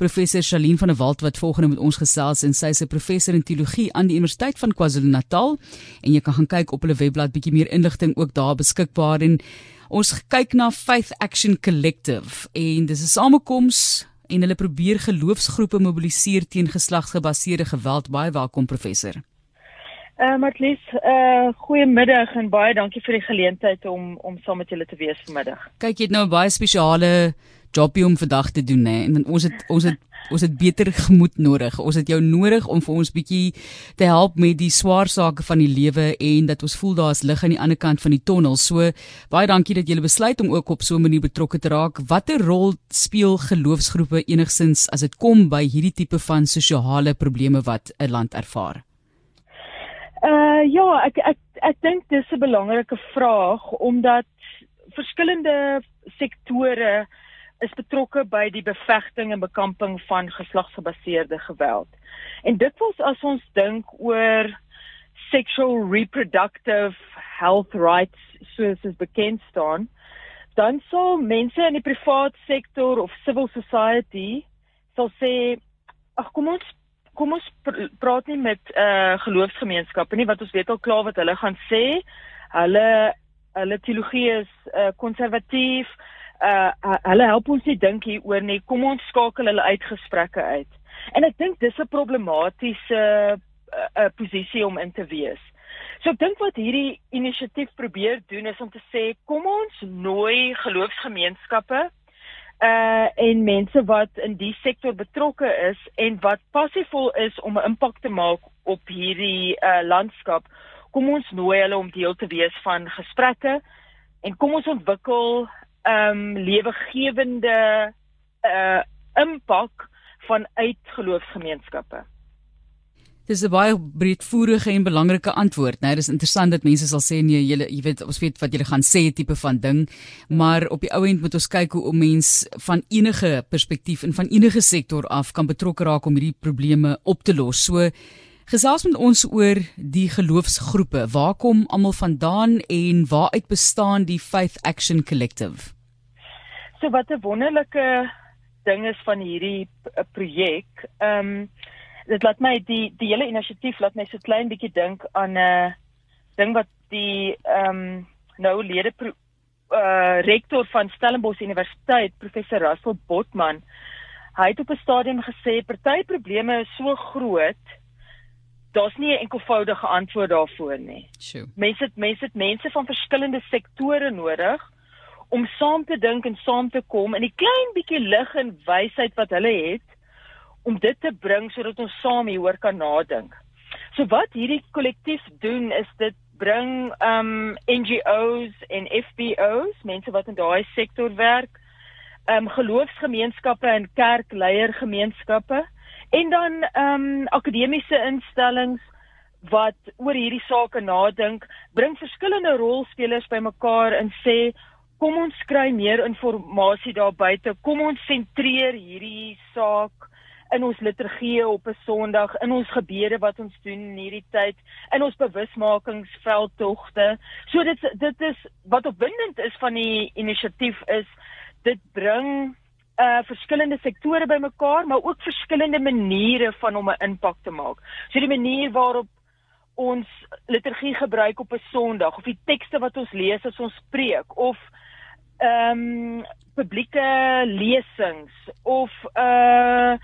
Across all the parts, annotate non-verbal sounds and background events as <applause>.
professor Shalien van der Walt wat volgende met ons gesels en sy is 'n professor in teologie aan die Universiteit van KwaZulu-Natal. En jy kan gaan kyk op hulle webblad bietjie meer inligting ook daar beskikbaar. En ons kyk na Faith Action Collective en dis 'n samekoms en hulle probeer geloofsgroepe mobiliseer teen geslagsgebaseerde geweld. Baie welkom professor. Uh Matlies, uh goeiemiddag en baie dankie vir die geleentheid om om saam met julle te wees vanmiddag. Kyk, jy het nou 'n baie spesiale jobie om vandag te doen hè en ons het ons het ons het beter gemoed nodig. Ons het jou nodig om vir ons bietjie te help met die swaar sake van die lewe en dat ons voel daar is lig aan die ander kant van die tonnel. So baie dankie dat jy besluit om ook op so 'n manier betrokke te raak. Watter rol speel geloofsgroepe enigsins as dit kom by hierdie tipe van sosiale probleme wat 'n land ervaar? Uh ja, ek ek ek dink dis 'n belangrike vraag omdat verskillende sektore is betrokke by die bevegting en bekamping van geslagsgebaseerde geweld. En dit was as ons dink oor sexual reproductive health rights soos dit bekend staan, dan sou mense in die privaat sektor of civil society sal sê ag kom ons kom ons pr praat nie met uh geloofsgemeenskappe nie wat ons weet al klaar wat hulle gaan sê. Hulle hulle teologie is uh Uh hulle help ons nie dink hier oor nie. Kom ons skakel hulle uit gesprekke uit. En ek dink dis 'n problematiese uh, uh posisie om in te wees. So ek dink wat hierdie inisiatief probeer doen is om te sê kom ons nooi geloofsgemeenskappe uh en mense wat in die sektor betrokke is en wat passievol is om 'n impak te maak op hierdie uh landskap. Kom ons nooi hulle om deel te wees van gesprekke en kom ons ontwikkel um lewegewende uh impak vanuit geloofsgemeenskappe. Dis 'n baie breedvoerige en belangrike antwoord. Nou, dis interessant dat mense sal sê nee, jy jy weet ons weet wat jy gaan sê tipe van ding, maar op die ou end moet ons kyk hoe om mens van enige perspektief en van enige sektor af kan betrokke raak om hierdie probleme op te los. So gesels met ons oor die geloofsgroepe. Waar kom almal vandaan en waaruit bestaan die Faith Action Collective? So wat 'n wonderlike ding is van hierdie projek. Ehm um, dit laat my die die hele inisiatief laat my so klein bietjie dink aan 'n uh, ding wat die ehm um, nou lede pro, uh, rektor van Stellenbosch Universiteit professor Russell Botman hy het op 'n stadium gesê party probleme is so groot daar's nie 'n enkelvoudige antwoord daarvoor nie. Sure. Mense het mense het mense van verskillende sektore nodig om saam te dink en saam te kom in die klein bietjie lig en wysheid wat hulle het om dit te bring sodat ons saam hieroor kan nadink. So wat hierdie kollektief doen is dit bring um NGOs en FBOs, mense wat in daai sektor werk, um geloofsgemeenskappe en kerkleiergemeenskappe en dan um akademiese instellings wat oor hierdie sake nadink, bring verskillende rolspelers bymekaar en sê kom ons kry meer inligting daar buite, kom ons sentreer hierdie saak in ons liturgie op 'n Sondag, in ons gebede wat ons doen in hierdie tyd, in ons bewusmakingsveldtogte. So dit dit is wat opwindend is van die inisiatief is dit bring uh verskillende sektore bymekaar, maar ook verskillende maniere van om 'n impak te maak. So die manier waarop ons liturgie gebruik op 'n Sondag of die tekste wat ons lees as ons preek of ehm um, publieke lesings of uh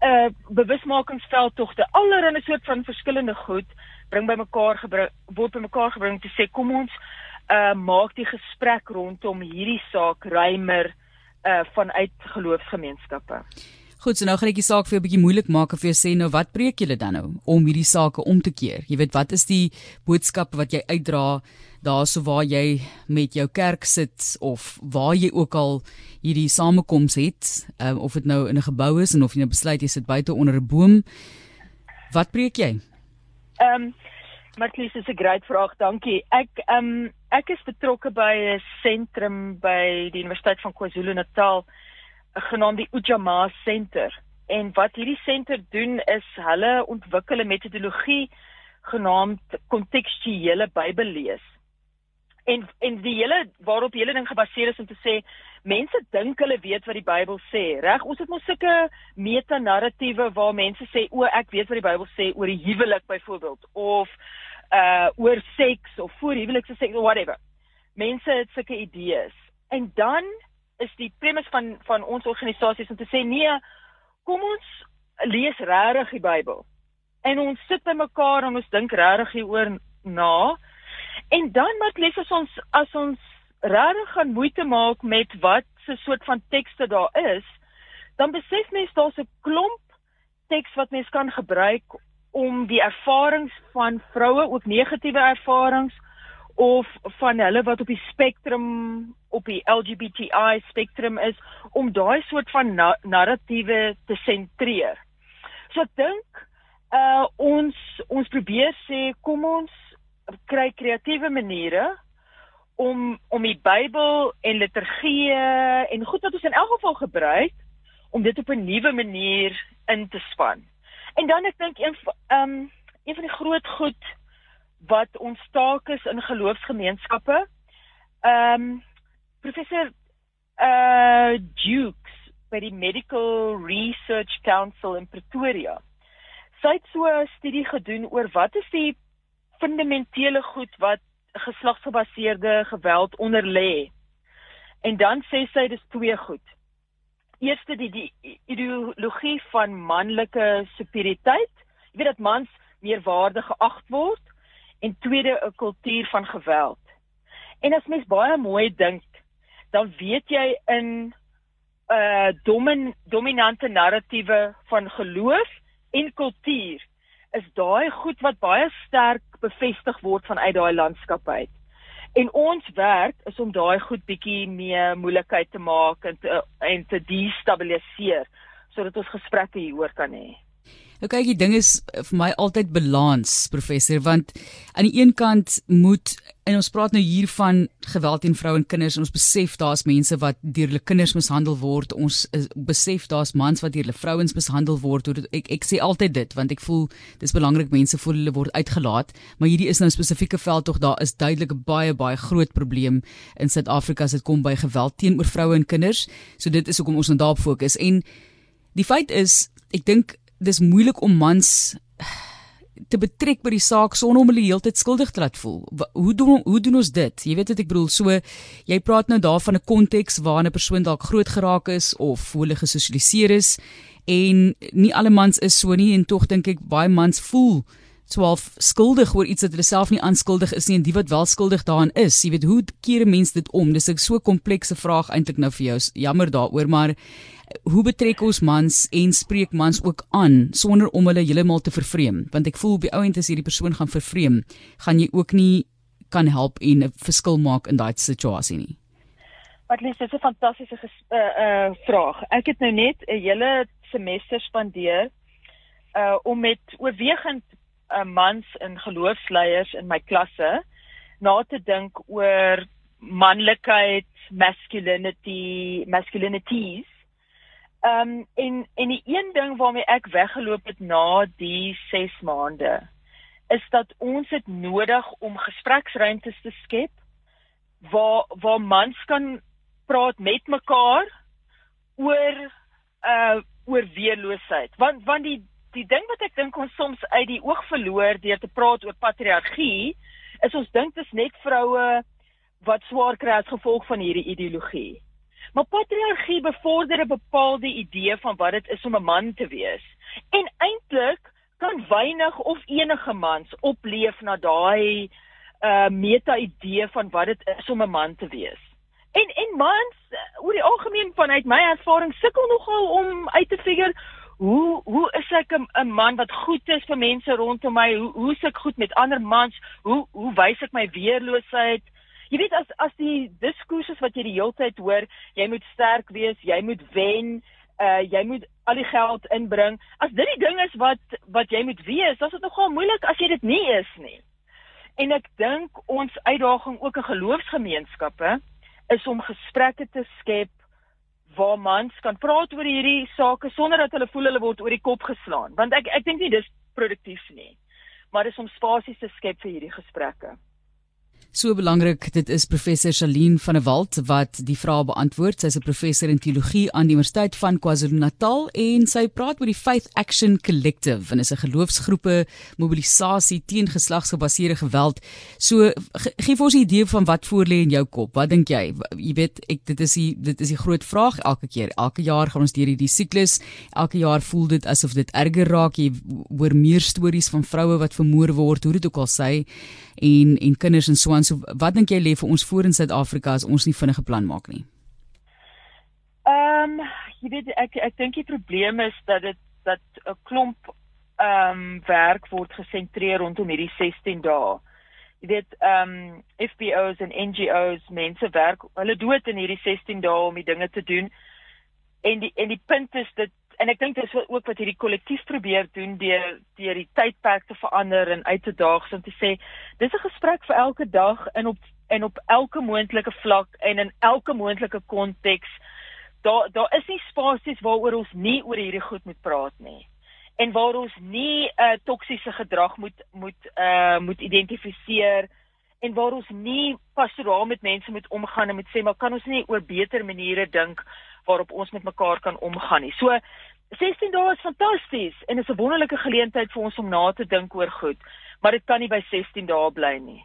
uh bewusmakingsveldtogte allerlei soort van verskillende goed bring bymekaar gebring word bymekaar gebring te sê kom ons uh maak die gesprek rondom hierdie saak ruimer uh vanuit geloofsgemeenskappe. Goed, so nou gaan ek die saak vir jou 'n bietjie moeilik maak of vir jou sê nou wat preek julle dan nou om hierdie sake om te keer? Jy weet wat is die boodskap wat jy uitdra daarso waar jy met jou kerk sit of waar jy ook al hierdie samekoms het, um, of dit nou in 'n gebou is en of jy nou besluit jy sit buite onder 'n boom. Wat preek jy? Ehm um, Marlies is 'n groot vraag, dankie. Ek ehm um, ek is betrokke by 'n sentrum by die Universiteit van KwaZulu-Natal genaamd die Ujamaa Center. En wat hierdie senter doen is hulle ontwikkel 'n metodologie genaamd kontekstuele Bybellees. En en die hele waarop die hele ding gebaseer is om te sê mense dink hulle weet wat die Bybel sê. Reg, ons het mos sulke meta-narratiewe waar mense sê o, ek weet wat die Bybel sê oor die huwelik byvoorbeeld of uh oor seks of voor huwelikse seks of whatever. Mense het sulke idees. En dan is die premise van van ons organisasies om te sê nee, kom ons lees regtig die Bybel. En ons sit by mekaar en ons dink regtig hieroor na. En dan wat lees as ons as ons regtig gaan moeite maak met wat se soort van tekste daar is, dan besef mens daar's 'n klomp teks wat mens kan gebruik om die ervarings van vroue, ook negatiewe ervarings of van hulle wat op die spektrum op die LGBTI spektrum is om daai soort van na narratiewe te sentreer. So ek dink uh ons ons probeer sê kom ons kry kreatiewe maniere om om die Bybel en liturgie en goed wat ons in elk geval gebruik om dit op 'n nuwe manier in te span. En dan ek dink een um een van die groot goed wat ons taak is in geloofsgemeenskappe. Um professor uh Jukes by die Medical Research Council in Pretoria. Sy het so 'n studie gedoen oor wat is die fundamentele goed wat geslagsgebaseerde geweld onder lê. En dan sê sy dis twee goed. Eerste die die ideologie van manlike superioriteit. Jy weet dat mans meer waardig geag word en tweede 'n kultuur van geweld. En as mens baie mooi dink, dan weet jy in 'n uh, domin, dominante narratiewe van geloof en kultuur is daai goed wat baie sterk bevestig word vanuit daai landskap uit. En ons werk is om daai goed bietjie meer moeilikheid te maak en te, en te destabiliseer sodat ons gesprekke hieroor kan hê. Nou kyk, die ding is eh, vir my altyd balans, professor, want aan die een kant moet en ons praat nou hier van geweld teen vroue en kinders en ons besef daar's mense wat deur hulle kinders mishandel word. Ons is, besef daar's mans wat deur hulle vrouens mishandel word. Ek ek sê altyd dit want ek voel dis belangrik mense voel hulle word uitgelaat, maar hierdie is nou 'n spesifieke veld tog daar is duidelik 'n baie baie groot probleem in Suid-Afrika as dit kom by geweld teenoor vroue en kinders. So dit is hoekom ons nou daarop fokus en die feit is ek dink dis moeilik om mans te betrek by die saak sonder om hulle heeltyd skuldig te laat voel. Hoe doen hoe doen ons dit? Jy weet wat ek bedoel, so jy praat nou daarvan 'n konteks waarin 'n persoon dalk groot geraak is of hoe hulle gesosialiseer is en nie alle mans is so nie en tog dink ek baie mans voel swaalf skuldig oor iets wat hulle self nie aanskuldig is nie en die wat wel skuldig daaraan is. Jy weet hoe keer 'n mens dit om? Dis 'n so komplekse vraag eintlik nou vir jou. Jammer daaroor, maar hoe betrek ons mans en spreek mans ook aan sonder om hulle heeltemal te vervreem want ek voel op die ou end as hierdie persoon gaan vervreem gaan jy ook nie kan help en 'n verskil maak in daai situasie nie Wat lees dis 'n fantastiese uh, uh vraag ek het nou net 'n hele semester spandeer uh om met oorwegend uh, mans en geloofsleiers in my klasse na te dink oor manlikheid masculinity masculinities Ehm um, en en die een ding waarmee ek weggeloop het na die 6 maande is dat ons dit nodig om gespreksruimtes te skep waar waar mans kan praat met mekaar oor uh oor weerloosheid. Want want die die ding wat ek dink ons soms uit die oog verloor deur te praat oor patriargie is ons dink dit is net vroue wat swaar kry as gevolg van hierdie ideologie. Maar patriargie bevorder 'n bepaalde idee van wat dit is om 'n man te wees. En eintlik kan weinig of enige mans opleef na daai uh meta-idee van wat dit is om 'n man te wees. En en mans uh, oor die algemeen vanuit my ervaring sukkel nogal om uit te figure hoe hoe is ek 'n man wat goed is vir mense rondom my? Hoe hoe is ek goed met ander mans? Hoe hoe wys ek my weerloosheid? Jy weet as as die diskurse wat jy die hele tyd hoor, jy moet sterk wees, jy moet wen, uh jy moet al die geld inbring. As dit die ding is wat wat jy moet wees, dan is dit nogal moeilik as jy dit nie is nie. En ek dink ons uitdaging ook in geloofsgemeenskappe is om gesprekke te skep waar mans kan praat oor hierdie sake sonder dat hulle voel hulle word oor die kop geslaan, want ek ek dink nie dis produktief nie. Maar dis om spasies te skep vir hierdie gesprekke. So belangrik, dit is professor Shalien van der Walt wat die vrae beantwoord. Sy's 'n professor in teologie aan die Universiteit van KwaZulu-Natal en sy praat oor die Faith Action Collective, en is 'n geloofsgroepe mobilisasie teen geslagsgebaseerde geweld. So gee vir ons 'n idee van wat voor lê in jou kop. Wat dink jy? Jy weet, ek dit is die dit is die groot vraag elke keer. Elke jaar gaan ons deur hierdie siklus. Elke jaar voel dit asof dit erger raak. Jy hoor meer stories van vroue wat vermoor word, hoe dit ook al sê en en kinders en so aan. So wat dink jy lê vir ons voor in Suid-Afrika as ons nie vinnige plan maak nie? Ehm um, jy weet ek ek dink die probleem is dat dit dat 'n klomp ehm um, werk word gesentreer rondom hierdie 16 dae. Jy weet ehm um, FBO's en NGO's mense werk hulle dood in hierdie 16 dae om die dinge te doen. En die en die punt is dit en ek dink dit is ook wat hierdie kollektief probeer doen deur deur die tydperk te verander en uit te daag om te sê dis 'n gesprek vir elke dag en op en op elke moontlike vlak en in elke moontlike konteks daar daar is nie spasies waaroor ons nie oor hierdie goed moet praat nie en waar ons nie 'n uh, toksiese gedrag moet moet uh moet identifiseer en waar ons nie pastoraal met mense moet omgaan en moet sê maar kan ons nie oor beter maniere dink waarop ons met mekaar kan omgaan nie. So 16 dae is fantasties en is 'n wonderlike geleentheid vir ons om na te dink oor goed, maar dit kan nie by 16 dae bly nie.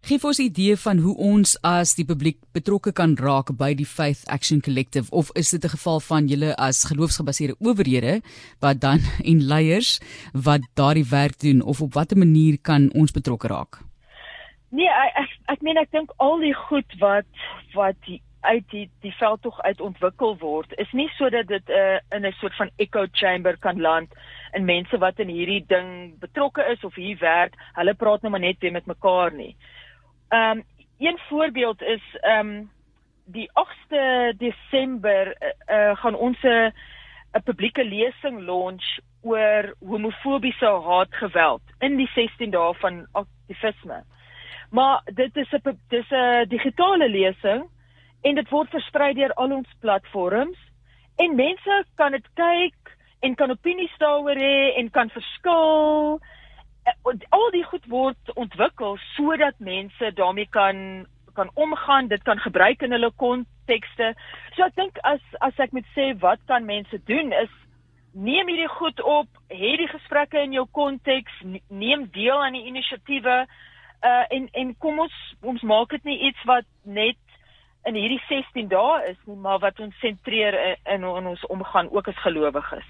Geef ons 'n idee van hoe ons as die publiek betrokke kan raak by die Faith Action Collective of is dit 'n geval van julle as geloofsgebaseerde owerhede wat dan <laughs> en leiers wat daardie werk doen of op watter manier kan ons betrokke raak? Nee, ek ek, ek meen ek dink al die goed wat wat die uit die die veldtog uit ontwikkel word is nie sodat dit uh, in 'n soort van echo chamber kan land en mense wat in hierdie ding betrokke is of hier werk, hulle praat nou maar net weer met mekaar nie. Ehm um, een voorbeeld is ehm um, die 8de Desember uh, uh, gaan ons 'n 'n publieke lesing launch oor homofobiese haatgeweld in die 16 dae van aktivisme. Maar dit is 'n dis 'n digitale lesing en dit word versprei deur al ons platforms. En mense kan dit kyk en kan opinies daaroor hê en kan verskil. Eh, al die goed word ontwikkel sodat mense daarmee kan kan omgaan dit kan gebruik in hulle kontekste. So ek dink as as ek moet sê wat kan mense doen is neem hierdie goed op hê die gesprekke in jou konteks neem deel aan die inisiatiewe uh, en en kom ons ons maak dit nie iets wat net in hierdie 16 dae is nie, maar wat ons sentreer in, in, ons omgaan ook as gelowiges.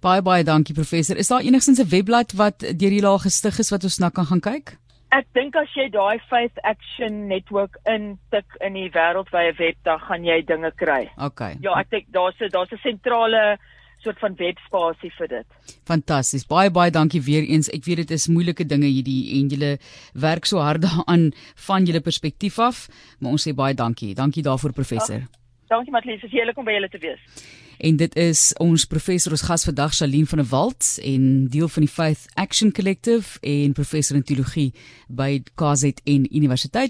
Baie baie dankie professor. Is daar enigstens 'n webblad wat deur die laag gestig is wat ons na kan gaan kyk? Ek dink as jy daai Faith Action Network intik in die wêreldwye web, dan gaan jy dinge kry. Okay. Ja, ek dink daar's daar's 'n sentrale soort van webspasie vir dit. Fantasties. Baie baie dankie weer eens. Ek weet dit is moeilike dinge hierdie en julle werk so hard <laughs> daaraan van julle perspektief af, maar ons sê baie dankie. Dankie daarvoor professor. Ach, dankie Matlies, dis heerlik om by julle te wees. En dit is ons professor ons gas vandag Shalien van der Walt en deel van die Faith Action Collective en professor in teologie by KZN Universiteit.